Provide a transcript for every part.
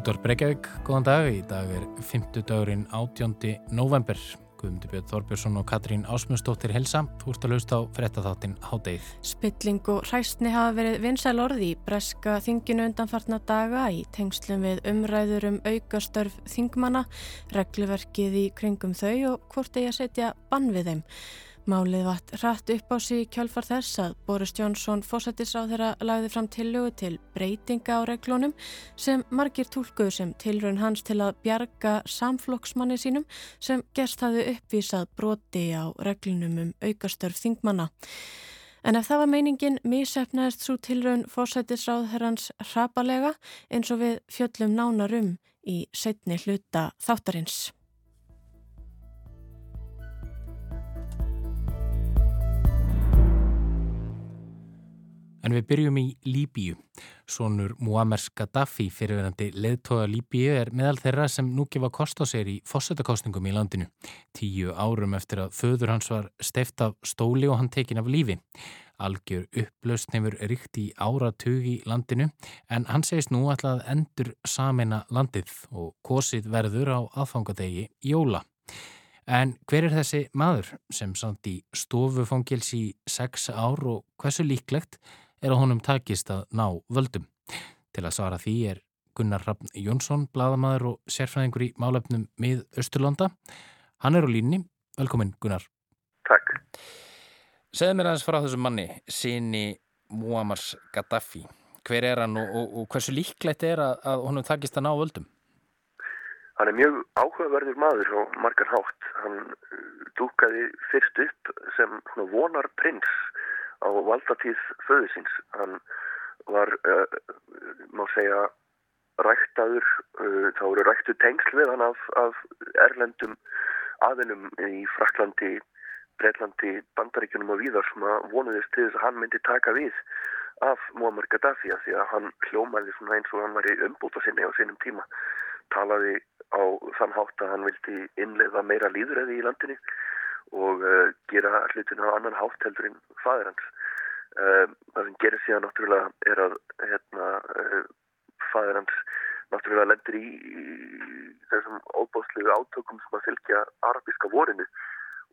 Útvar Breykjavík, góðan dag. Í dag er 50 dagurinn 18. november. Guðmundur Björn Þorbjörnsson og Katrín Ásmundsdóttir helsa. Þú ert að lausta á frettatháttin Hádeið. Spilling og hræstni hafa verið vinsæl orði í breska þinginu undanfartna daga í tengslum við umræður um aukastörf þingmanna, regluverkið í kringum þau og hvort eigi að setja bann við þeim. Málið vatt rætt upp á sig kjálfar þess að Boris Jónsson fósættisráð þeirra lagði fram tillögu til breytinga á reglunum sem margir tólkuðu sem tilraun hans til að bjarga samflokksmanni sínum sem gerst hafi uppvísað broti á reglunum um aukastörf þingmanna. En ef það var meiningin, mísefnaðist svo tilraun fósættisráð þeirrans hrapalega eins og við fjöllum nánarum í setni hluta þáttarins. En við byrjum í Líbíu. Sónur Muammar Gaddafi fyrirverandi leðtóða Líbíu er meðal þeirra sem nú gefa kost á sér í fósettakostningum í landinu. Tíu árum eftir að föður hans var steift af stóli og hann tekin af lífi. Algjör upplaust nefur ríkt í áratug í landinu en hann segist nú alltaf endur samina landið og kosið verður á aðfangadegi Jóla. En hver er þessi maður sem samt í stofufangils í sex ár og hversu líklegt er að honum takist að ná völdum. Til að svara því er Gunnar Raffn Jónsson, bladamæður og sérfræðingur í málefnum mið Östurlanda. Hann er á línni. Velkomin Gunnar. Takk. Segð mér aðeins frá þessum manni, síni Muammar Gaddafi. Hver er hann og, og, og hversu líklegt er að, að honum takist að ná völdum? Hann er mjög áhugaverður maður og margar hátt. Hann dúkaði fyrst upp sem vonar prins á valdatíð föðusins. Hann var, uh, má segja, ræktaður, uh, þá eru ræktu tengsl við hann af, af erlendum aðinum í Fraklandi, Breitlandi, Bandaríkunum og víðar sem að vonuðist til þess að hann myndi taka við af Muammar Gaddafi að því að hann hljómaði svona eins og hann var í umbúta sinni á sinum tíma talaði á þann hátt að hann vildi innleiða meira líðræði í landinu og uh, gera hlutinu á annan hátt heldur en fæður hans. Uh, það sem gerir síðan náttúrulega er að hérna, uh, fæður hans náttúrulega lendir í, í þessum óbáslegu átökum sem að fylgja arabíska vorinu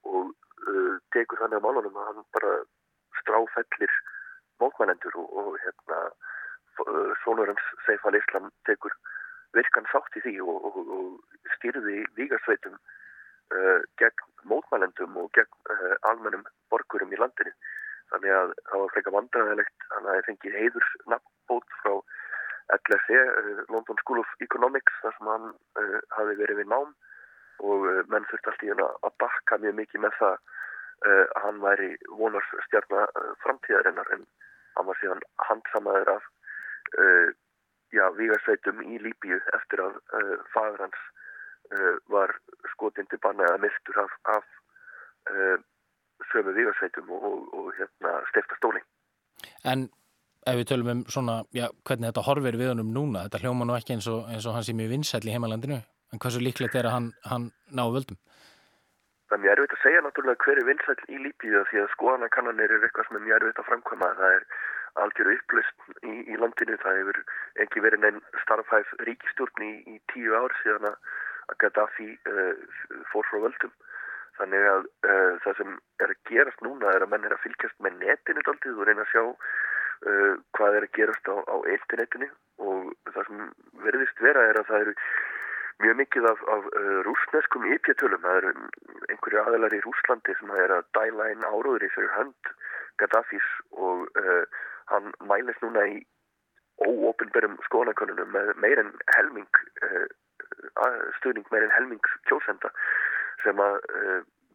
og tekur þannig á málunum að hann bara stráfellir mótmænendur og, og hérna, sonur hans Seif al-Islam tekur virkan sátt í því og, og, og stýrði vígarsveitum uh, gegn mótmælendum og gegn uh, almennum borgurum í landinu. Þannig að það var frekar vandræðilegt að það fengi heiðurs nafnbót frá LSE, uh, London School of Economics, þar sem hann hafi verið við nám og menn þurfti allt í hérna að bakka mjög mikið með það að hann væri vonarstjarnar framtíðarinnar en hann var síðan handsamaður af já, vígarsveitum í Líbíu eftir að fadur hans uh, var skotindi banna eða mistur af, af uh, sömu vígarsveitum og, og, og hérna, stefta stóling. En ef við tölum um svona, já, hvernig þetta horfir við honum núna, þetta hljóma nú ekki eins og, eins og hann sem er vinsæl í heimalandinu, en hversu líklegt er að hann, hann ná völdum? Það er mjög erfitt að segja náttúrulega hver er vinsæl í Líbíu því að skoðanakannanir er eitthvað sem er mjög erfitt að framkvæma. Það er algjör upplust í, í landinu. Það hefur ekki verið neinn starfhæf ríkistjórn í, í tíu ár síðan að Gaddafi uh, fór frá völdum. Þannig að uh, það sem er að gerast núna er að menn er að fylgjast með netinu daldið og reyna að sjá uh, hvað er að gerast á, á internetinu og það sem verðist vera er að það eru mjög mikið af, af uh, rúsneskum ípjatölum. Það eru einhverju aðelar í Rúslandi sem er að dæla inn áróður í fyrir hönd Gaddafis og uh, hann mælist núna í óopinberum skoðanakonunum með meirinn helming uh, stuðning meirinn helming kjósenda sem að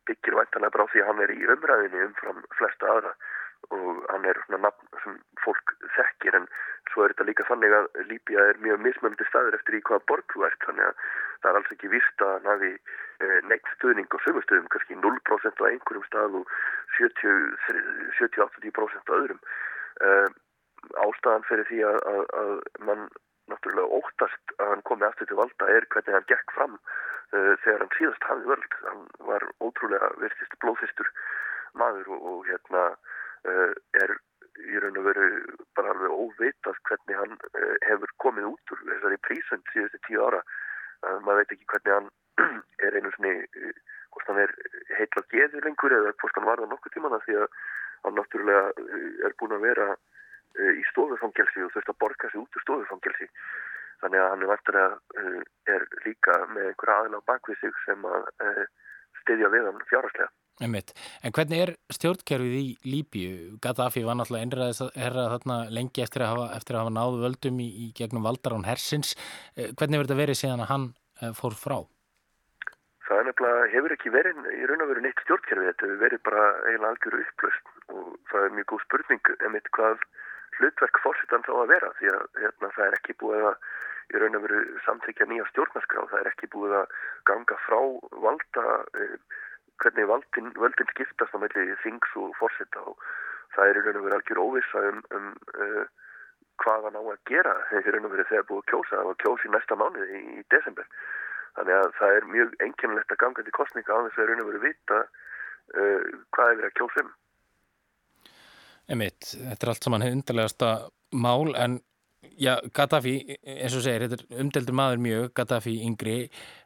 byggir væntanlega brá því að hann er í umræðinu umfram flesta aðra og hann er svona nafn sem fólk þekkir en svo er þetta líka þannig að Líbia er mjög mismöndi staður eftir í hvaða borg þú ert þannig að það er alls ekki vist að hann hafi eh, neitt stuðning á sömustöðum kannski 0% á einhverjum stað og 70-80% á öðrum. Uh, ástæðan fyrir því að, að, að mann náttúrulega óttast að hann komi aftur til valda er hvernig hann gekk fram uh, þegar hann síðast hafði völd hann var ótrúlega virtist blóðfistur maður og, og hérna uh, er í raun og veru bara alveg óvitað hvernig hann uh, hefur komið út úr þessari prísund síðustu tíu ára. Uh, maður veit ekki hvernig hann er einu svoni, hvort hann er heitla geði lengur eða hvort hann var það nokkuð tíman að því að hann náttúrulega er búin að vera í stofufangelsi og þurft að borga sig út úr stofufangelsi. Þannig að hann er vantilega er líka með einhverja aðila á bakvið sig sem að styðja við hann fjárhastlega. En hvernig er stjórnkerfið í Líbíu? Gaddafi var náttúrulega einræðis að herra þarna lengi eftir að hafa, eftir að hafa náðu völdum í, í gegnum Valdarán Hersins. Eh, hvernig verður þetta verið síðan að hann eh, fór frá? Það er nefnilega, hefur ekki verið í raun og veru neitt stjórnkerfið. Þetta hefur verið bara eiginlega algjöru upplöst og það er mjög góð spurning emitt hvað hlutverk fórsettan þá að vera því að hérna, það er ekki búið að í raun og veru samþykja nýja stjórnarskrá. Það er ekki búið að ganga frá valda eh, hvernig valdin, völdin skiptast á melli þings og fórsetta og það er í raun og verið algjör óvisa um, um uh, hvað hann á að gera þegar raun og verið þegar búið að kjósa og kjósi næsta mánuði í, í desember. Þannig að það er mjög enginlegt að ganga til kostninga á þess að raun og verið vita uh, hvað er verið að kjósa um. Emitt, þetta er allt saman undarlegasta mál en já, Gaddafi, eins og segir, þetta er umdeldur maður mjög, Gaddafi yngri,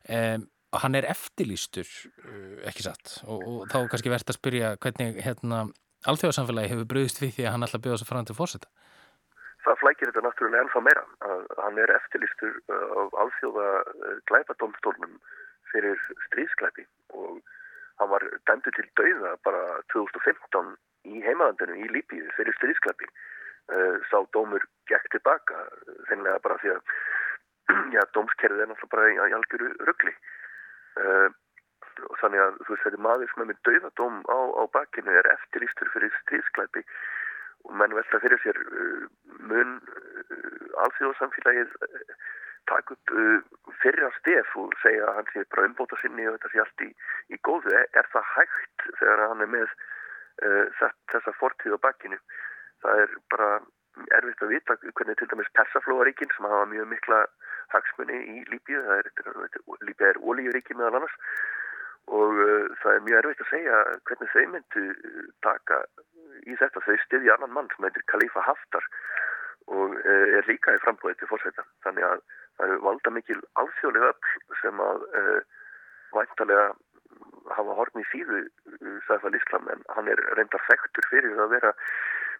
um, hann er eftirlýstur uh, ekki satt? Og, og þá kannski verðt að spyrja hvernig hérna, alþjóðarsamfélagi hefur bröðist við því að hann alltaf byrða svo fram til fórseta Það flækir þetta náttúrulega ennþá meira að hann er eftirlýstur uh, af alþjóða glæpadómstólnum fyrir stríðsklæpi og hann var dæmdu til dauða bara 2015 í heimalandinu í Líbíu fyrir stríðsklæpi sá dómur gekk tilbaka þennilega bara því að já, dómskerfið er náttúrulega bara í algjöru ruggli Uh, þannig að þú veist þetta maður sem er með dauðadóm á, á bakkinu er eftirlýstur fyrir stríðsklæpi og menn velta fyrir sér uh, mun uh, alþjóðsamfélagið takk upp fyrir að stef og segja að hann sé bara umbóta sinni og þetta sé allt í, í góðu. Er það hægt þegar hann er með þessa fortíð á bakkinu það er bara erfitt að vita hvernig til dæmis Persaflóaríkin sem hafa mjög mikla hagsmunni í Líbíu, Líbíu er ólíuríki meðal annars og uh, það er mjög erfitt að segja hvernig þau myndu uh, taka í þetta, þau stiði annan mann sem heitir Khalifa Haftar og uh, er líka í frambóðið til fórsæta þannig að það er valda mikil alþjóðlega öll sem að uh, væntalega hafa horn í síðu Sæfal Íslam en hann er reyndar þektur fyrir að vera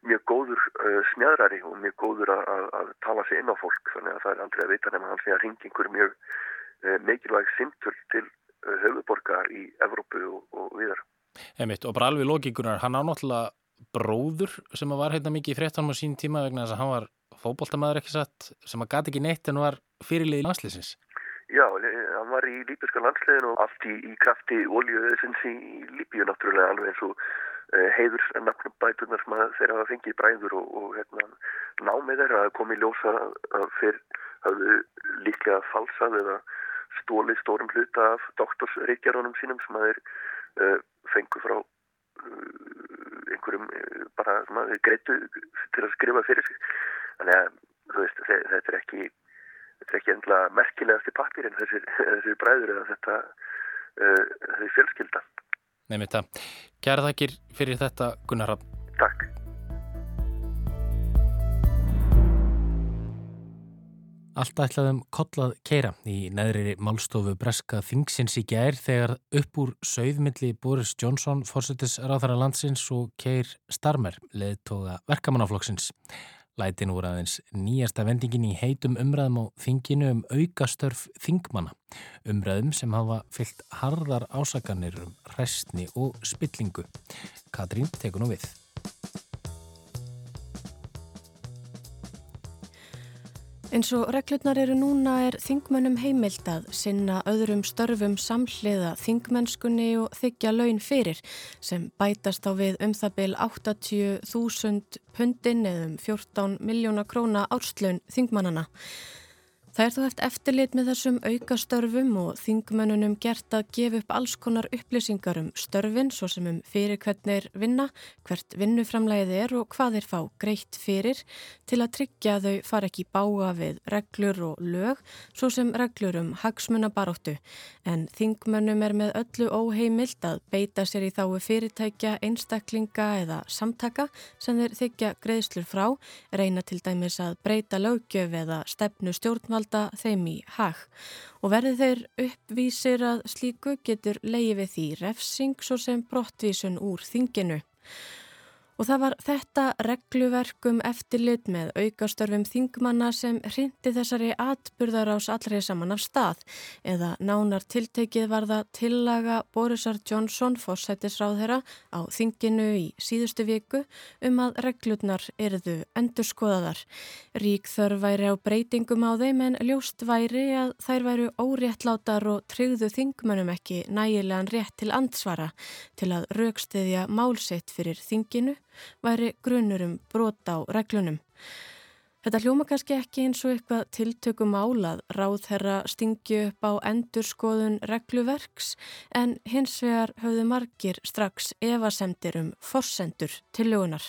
mjög góður uh, snjæðrari og mjög góður að, tala sig inn á fólk þannig að það er aldrei að vita nefn að hann sé að ringi einhver mjög uh, mikilvæg simtul til uh, höfuborga í Evrópu og, og viðar. Emitt og bara alveg logíkunar, hann á náttúrulega bróður sem var hérna mikið í fréttanum á sín tíma vegna þess að hann var fókbóltamæður ekki satt sem að gati ekki neitt en var fyrirlið í landslýsins. Var í líbíska landsliðin og allt í, í krafti oljuðsins í Líbíu náttúrulega alveg eins og Eh, heiður nafnubætunar sem þeirra hafa fengið bræður og, og hérna, námið þeirra að komi ljósa að fyrr hafðu líklega falsað eða stólið stórum hluta af doktorsreikjarónum sínum sem að þeir uh, fengu frá uh, einhverjum uh, bara þeir greitu til að skrifa fyrir sig. Þannig að veist, þetta er ekki þetta er ekki endla merkilegast í pappir en þessir, þessir bræður eða þetta þessi fjölskylda. Nefnir þetta. Kæra þakkir fyrir þetta Gunnar Rapp. Takk. Allt ætlaðum kollað keira í neðri málstofu Breska Þingsins í gær þegar upp úr sögðmilli Boris Johnson, fórsetis ráðara landsins og Keir Starmer, leðtoga verkamannaflokksins. Lætin voru aðeins nýjasta vendingin í heitum umræðum á þinginu um aukastörf þingmanna. Umræðum sem hafa fyllt harðar ásakanir um restni og spillingu. Katrín tekur nú við. Eins og reglurnar eru núna er þingmönnum heimilt að sinna öðrum störfum samhliða þingmennskunni og þykja laun fyrir sem bætast á við um það byl 80.000 pundin eða um 14 miljóna króna árslaun þingmannana. Það er þó eftir eftirlit með þessum aukastörfum og þingmönnunum gert að gefa upp alls konar upplýsingar um störfin, svo sem um fyrir hvernig er vinna, hvert vinnuframlæðið er og hvað er fá greitt fyrir til að tryggja að þau fara ekki báa við reglur og lög, svo sem reglur um hagsmunabaróttu. En þingmönnum er með öllu óheimilt að beita sér í þáu fyrirtækja, einstaklinga eða samtaka sem þeir þykja greiðslur frá, reyna til dæmis að breyta lögjöf eða stefnu stjórnvald halda þeim í hag og verði þeir uppvísir að slíku getur leiði við því refsing svo sem brottvísun úr þinginu. Og það var þetta regluverkum eftirlit með aukastörfum þingmanna sem hrindi þessari atburðarás allrið saman af stað eða nánar tiltekið var það tillaga Borisar Johnson fórsættisráðherra á þinginu í síðustu viku um að reglurnar erðu endurskoðaðar. Rík þörf væri á breytingum á þeim en ljóst væri að þær væru óréttlátar og tryggðu þingmannum ekki nægilegan rétt til ansvara til að raukstiðja málsett fyrir þinginu væri grunur um brota á reglunum. Þetta hljóma kannski ekki eins og eitthvað tiltökum álað ráð þeirra stingju upp á endurskoðun regluverks en hins vegar höfðu margir strax evasemdir um forsendur tillögunar.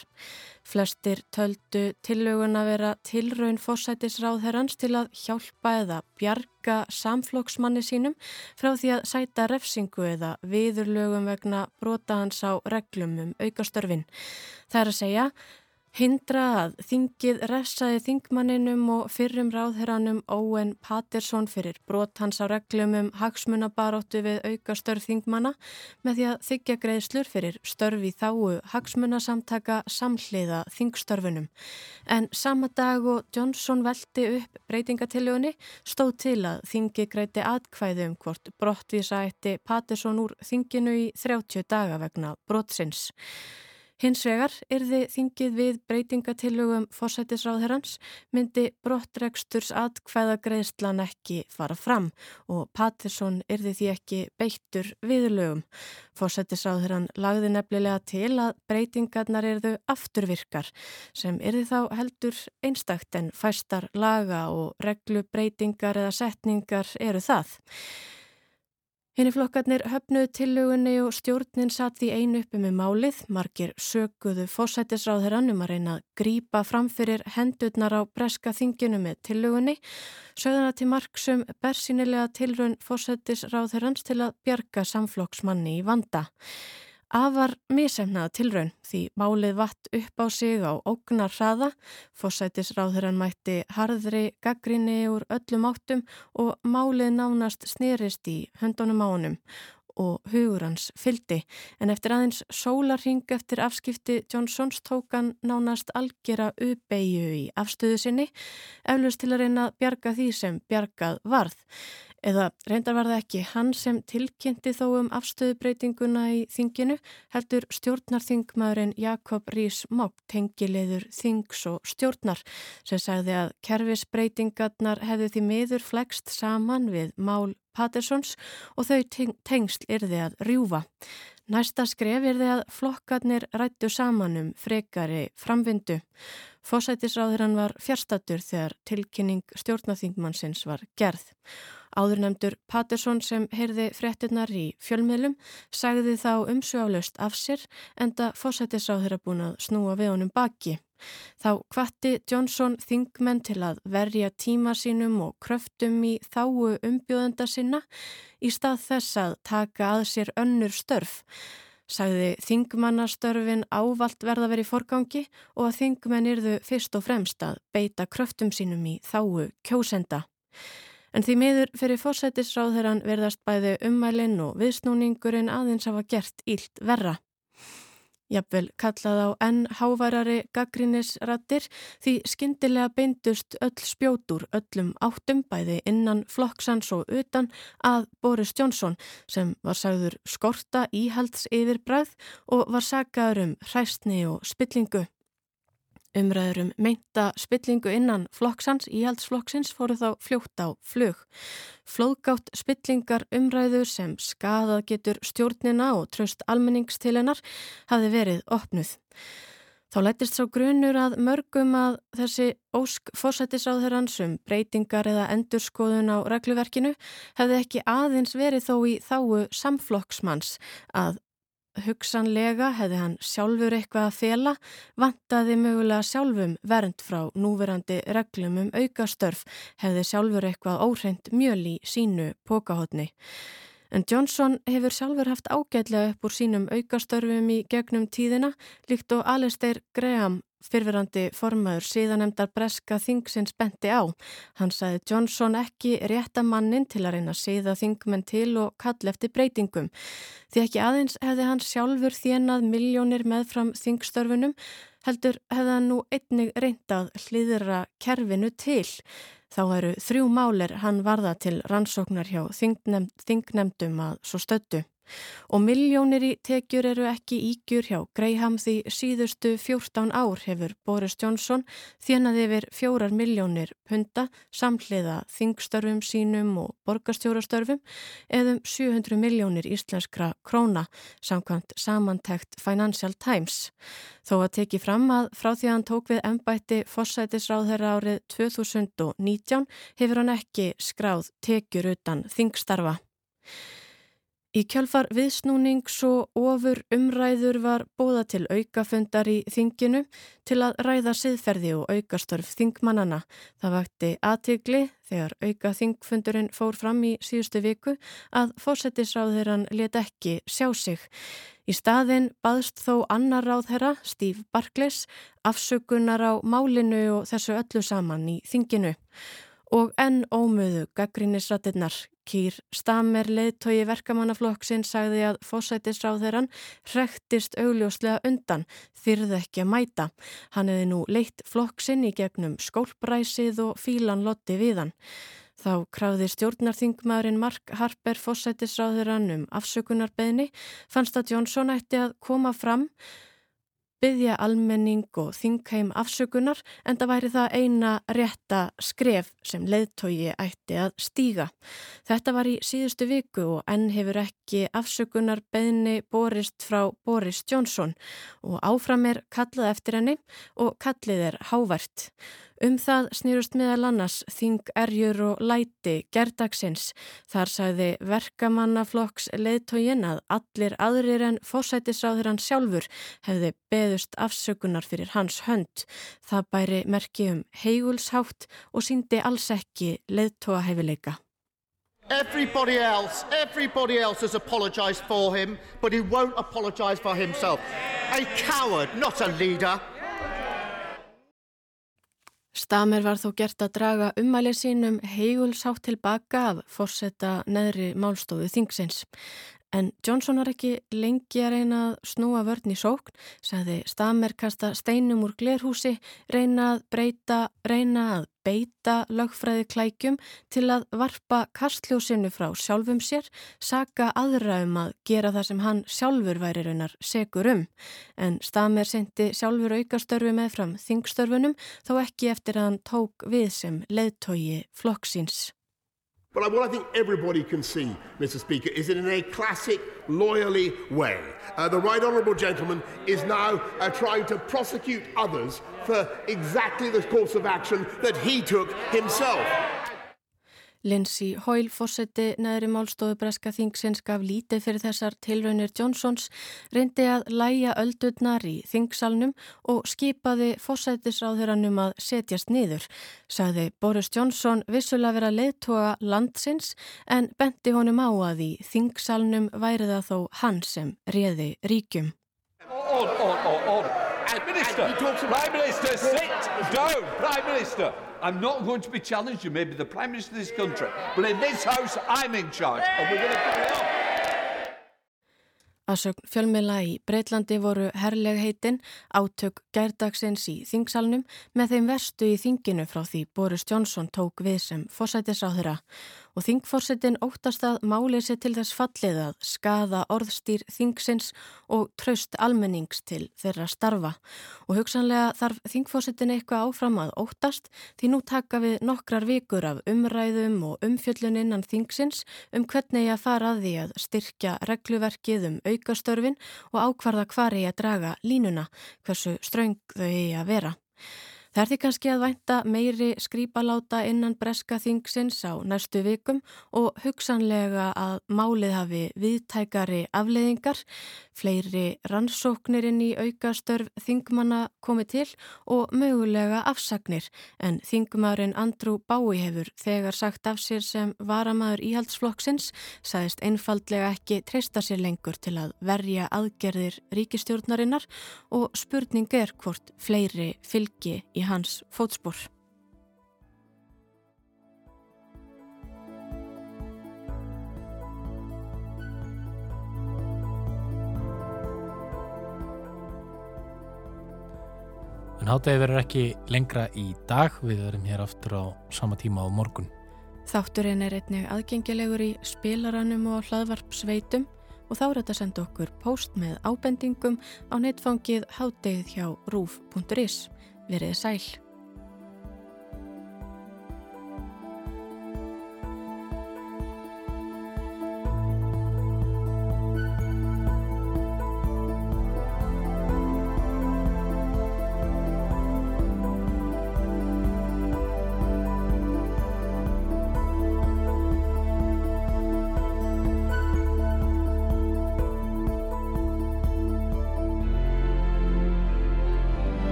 Flestir töldu tillögun að vera tilraun fórsætisráðherrans til að hjálpa eða bjarga samflóksmanni sínum frá því að sæta refsingu eða viðurlögum vegna brota hans á reglum um aukastörfin. Það er að segja hindra að þingið refsaði þingmanninum og fyrrum ráðherranum Óen Pattersson fyrir brot hans á reglum um hagsmunabaróttu við aukastörf þingmanna með því að þykja greiðslur fyrir störfi þáu hagsmunasamtaka samhliða þingstörfunum. En sama dag og Johnson veldi upp breytingatillögunni stóð til að þingi greiti atkvæðu um hvort brottvísa eitti Pattersson úr þinginu í 30 daga vegna brotsins. Hins vegar yrði þingið við breytingatillögum fórsættisráðherrans myndi brottreksturs atkvæða greiðslan ekki fara fram og Patterson yrði því ekki beittur viðlögum. Fórsættisráðherran lagði nefnilega til að breytingarnar yrðu afturvirkar sem yrði þá heldur einstakt en fæstar laga og reglubreitingar eða setningar eru það. Henni flokkarnir höfnuðu tillögunni og stjórnin satt því einu uppi með málið, margir sökuðu fósættisráðherran um að reyna að grípa framfyrir hendurnar á breska þinginu með tillögunni, sögðana til marksum bersinilega tilrun fósættisráðherrans til að bjarga samflokksmanni í vanda. Afar misemnaða tilraun því málið vatt upp á sig á ógnar hraða, fósætisráðurann mætti harðri gaggrinni úr öllum áttum og málið nánast snýrist í höndunum ánum og hugur hans fyldi en eftir aðeins sólarhing eftir afskipti Johnsons tók hann nánast algjera uppeyju í afstöðu sinni eflust til að reyna bjarga því sem bjargað varð. Eða reyndar var það ekki hann sem tilkynnti þó um afstöðubreytinguna í þinginu heldur stjórnarþingmaðurinn Jakob Rís Mák tengileður þings og stjórnar sem sagði að kerfisbreytingarnar hefði því miður flext saman við mál Pattersons og þau tengsl yrði að rjúfa. Næsta skref yrði að flokkarnir rættu saman um frekari framvindu. Fósætisráðurann var fjärstatur þegar tilkynning stjórnaþingmannsins var gerð. Áðurnemdur Patterson sem heyrði fréttinnar í fjölmiðlum sagði þá umsjálaust af sér enda fósættisáður að búin að snúa við honum baki. Þá kvatti Johnson þingmenn til að verja tíma sínum og kröftum í þáu umbjóðenda sinna í stað þess að taka að sér önnur störf. Sagði þingmannastörfin ávalt verða verið í forgangi og að þingmenn yrðu fyrst og fremst að beita kröftum sínum í þáu kjósenda. En því miður fyrir fórsættisráðherran verðast bæði ummælinn og viðsnúningurinn aðeins hafa gert ílt verra. Jafnvel kallað á enn háværari gaggrínisrattir því skindilega beindust öll spjótur öllum áttum bæði innan flokksans og utan að Boris Johnson sem var sagður skorta íhalds yfirbræð og var sagaður um hræstni og spillingu. Umræður um meinta spillingu innan flokksans, íhaldsflokksins, fóru þá fljótt á flug. Flóðgátt spillingar umræður sem skadað getur stjórnina og tröst almenningstilennar hafi verið opnuð. Þá lætist svo grunur að mörgum að þessi ósk fósættisáðherrans um breytingar eða endurskoðun á regluverkinu hefði ekki aðeins verið þó í þáu samflokksmanns að hugsanlega hefði hann sjálfur eitthvað að fela, vantaði mögulega sjálfum vernd frá núverandi reglum um aukastörf, hefði sjálfur eitthvað óhreint mjöl í sínu pókahotni. En Johnson hefur sjálfur haft ágætlega upp úr sínum aukastörfum í gegnum tíðina, líkt og Alistair Graham fyrfirandi formaður síðanemdar breska þingsins benti á. Hann saði Johnson ekki rétta mannin til að reyna að síða þingmenn til og kall eftir breytingum. Því ekki aðeins hefði hann sjálfur þjenað miljónir meðfram þingstörfunum, heldur hefði hann nú einnig reyndað hlýðra kerfinu til. Þá eru þrjú málir hann varða til rannsóknar hjá þingnemdum að svo stöttu. Og miljónir í tekjur eru ekki ígjur hjá Greyham því síðustu 14 ár hefur Boris Johnson þjenað yfir fjórar miljónir punta samhliða þingstörfum sínum og borgarstjórastörfum eðum 700 miljónir íslenskra króna samkvæmt samantækt Financial Times. Þó að teki fram að frá því að hann tók við ennbætti fórsætisráðherra árið 2019 hefur hann ekki skráð tekjur utan þingstarfa. Í kjálfar viðsnúnings og ofur umræður var bóða til aukafundar í þinginu til að ræða siðferði og aukastörf þingmannana. Það vakti aðtigli þegar auka þingfundurinn fór fram í síðustu viku að fórsetisráðherran let ekki sjá sig. Í staðin baðst þó annar ráðherra, Steve Barclays, afsökunar á málinu og þessu öllu saman í þinginu. Og enn ómöðu gaggrínisratinnar Kýr Stamer leðtogi verkamannaflokksinn sagði að fósætisráðherran hrektist augljóslega undan, þyrði ekki að mæta. Hann hefði nú leitt flokksinn í gegnum skólpræsið og fílan lotti við hann. Þá kráði stjórnarþingmaðurinn Mark Harper fósætisráðherran um afsökunarbeðni, fannst að Jónsson ætti að koma fram byggja almenning og þingheim afsökunar en það væri það eina rétta skref sem leiðtogi ætti að stíga. Þetta var í síðustu viku og enn hefur ekki afsökunar beðni borist frá Boris Johnson og áfram er kallað eftir henni og kallið er hávært. Um það snýrust meðal annars Þing Erjur og Læti gerdagsins. Þar sagði verkamannaflokks leðtógin að allir aðrir en fósætisráður hann sjálfur hefði beðust afsökunar fyrir hans hönd. Það bæri merki um heigulshátt og síndi alls ekki leðtóa hefileika. Everybody else, everybody else has apologised for him, but he won't apologise for himself. A coward, not a leader. Stamer var þó gert að draga umæli sínum heigulsátt tilbaka af fórsetta neðri málstofu þingsins. En Johnson var ekki lengi að reyna að snúa vörn í sókn, sagði Stamer kasta steinum úr glerhúsi, reyna að breyta, reyna að beita lögfræði klækjum til að varpa kastljósinu frá sjálfum sér, saka aðra um að gera það sem hann sjálfur væri raunar segur um. En Stamer sendi sjálfur aukastörfi með fram þingstörfunum þó ekki eftir að hann tók við sem leðtogi flokksins. But what I think everybody can see, Mr. Speaker, is that in a classic lawyerly way, uh, the right honourable gentleman is now uh, trying to prosecute others for exactly the course of action that he took himself. Lindsay Hoyle fósetti neðri málstofu Breska Þingsins gaf lítið fyrir þessar tilraunir Johnsons, reyndi að læja öldurnar í Þingsalnum og skipaði fósettisráðuranum að setjast niður. Saði Boris Johnson vissulega vera leiðtoga landsins en benti honum á að í Þingsalnum væri það þó hann sem réði ríkjum. Order, order, order. Minister, Prime Minister, sit down, Prime Minister. I'm not going to be challenged. You may be the Prime Minister of this country, but in this House, I'm in charge, and we're going to carry on. Aðsögn fjölmila í Breitlandi voru herrleg heitin átök gærdagsins í þingsalnum með þeim verstu í þinginu frá því Boris Johnson tók við sem fósætisráðura og þingforsetin óttast að málið sér til þess fallið að skada orðstýr þingsins og traust almennings til þeirra starfa og hugsanlega þarf þingforsetin eitthvað áfram að óttast því nú taka við nokkrar vikur af umræðum og umfjöllun innan þingsins um hvernig ég að fara að því að styrkja regluverkið um aukastörfin og ákvarða hvar ég að draga línuna, hversu ströng þau ég að vera. Það er því kannski að vænta meiri skrýpaláta innan breska þingsins á næstu vikum og hugsanlega að málið hafi viðtækari afleiðingar, fleiri rannsóknir inn í aukastörf þingmanna komið til og mögulega afsagnir en þingmarin Andrew Bái hefur þegar sagt af sér sem varamaður íhaldsflokksins, sagðist einfaldlega ekki treysta sér lengur til að verja aðgerðir ríkistjórnarinnar og spurning er hvort fleiri fylgi í hans fótspor. En hátegi verður ekki lengra í dag, við verum hér aftur á sama tíma á morgun. Þátturinn er einnig aðgengilegur í spilaranum og hlaðvarpsveitum og þá er þetta að senda okkur post með ábendingum á netfangið háttegið hjá rúf.is. Verið sæl.